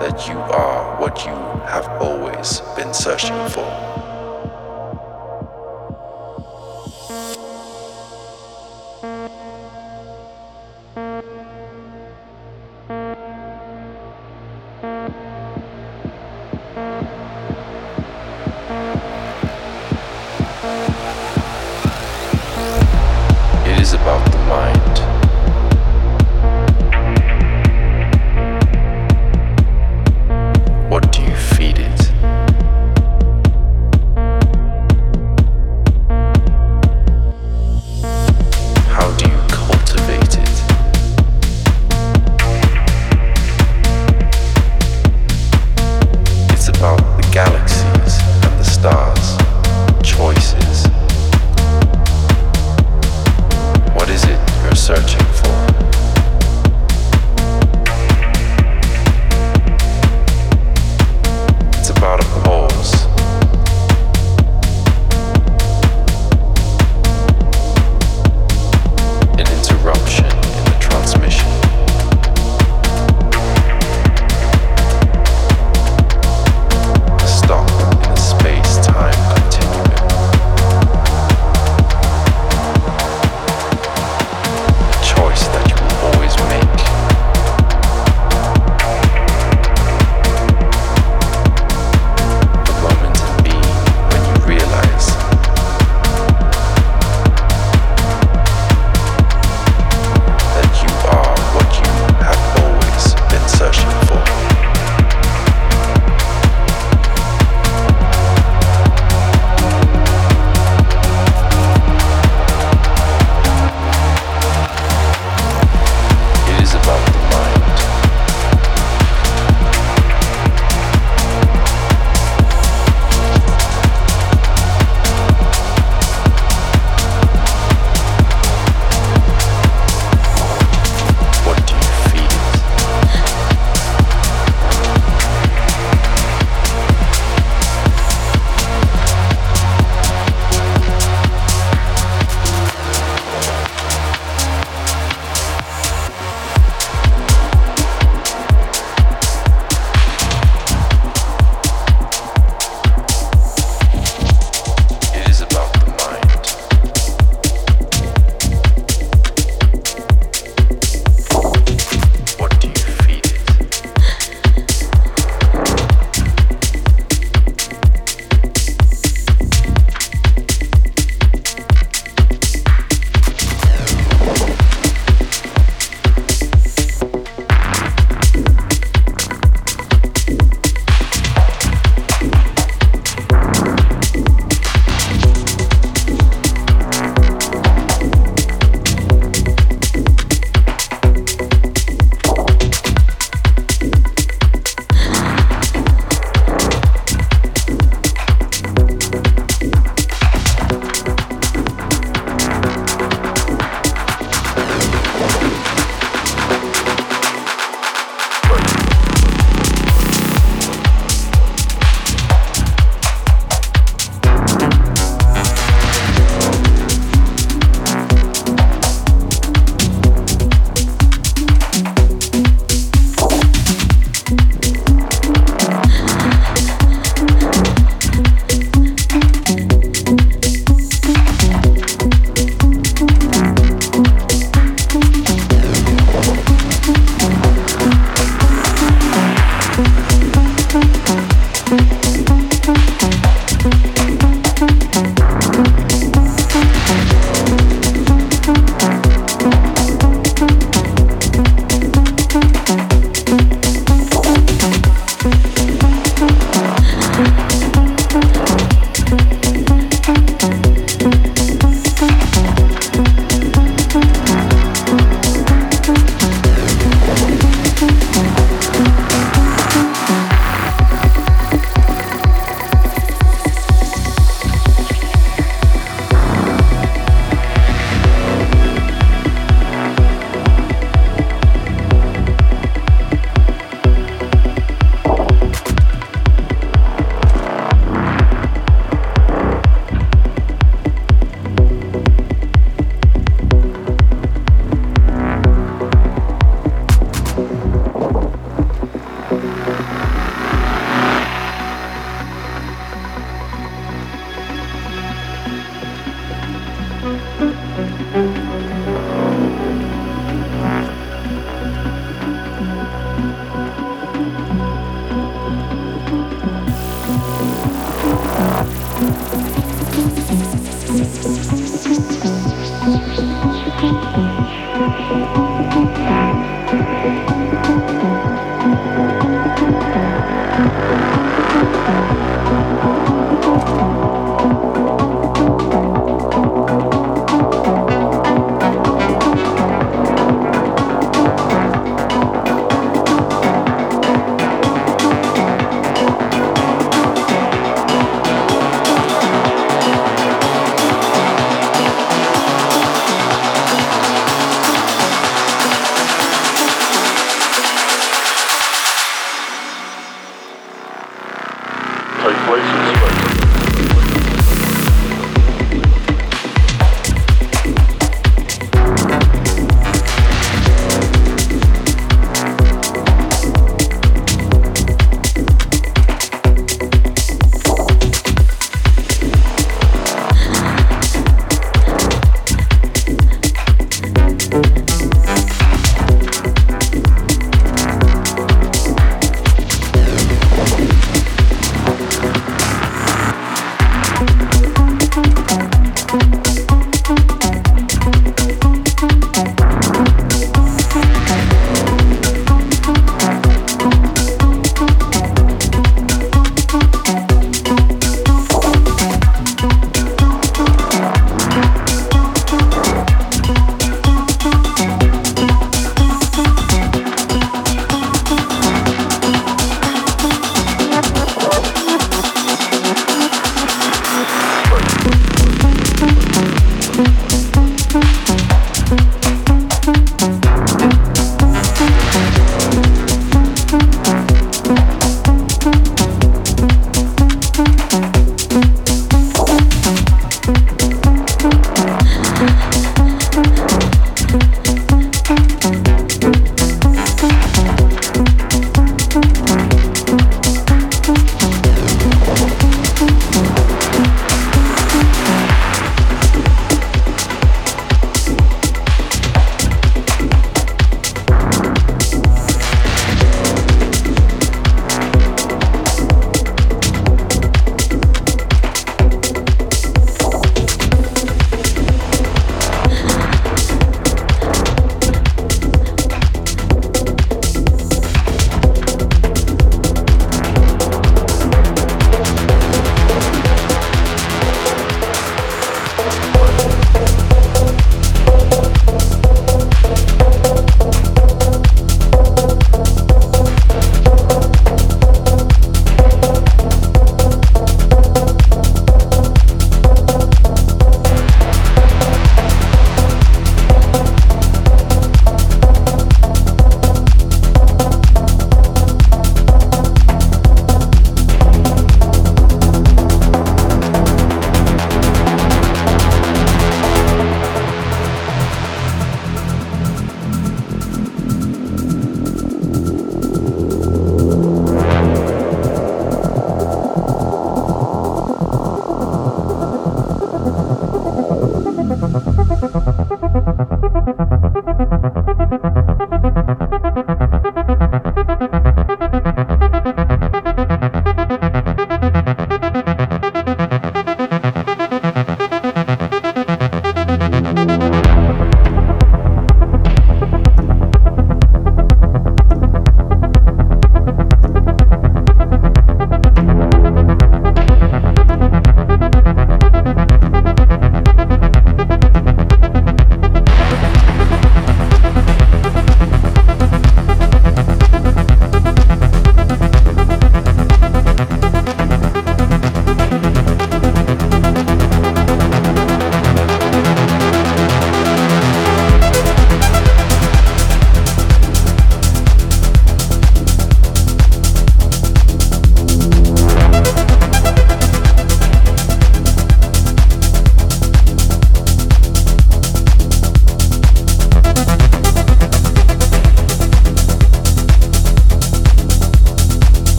that you are what you have always been searching for.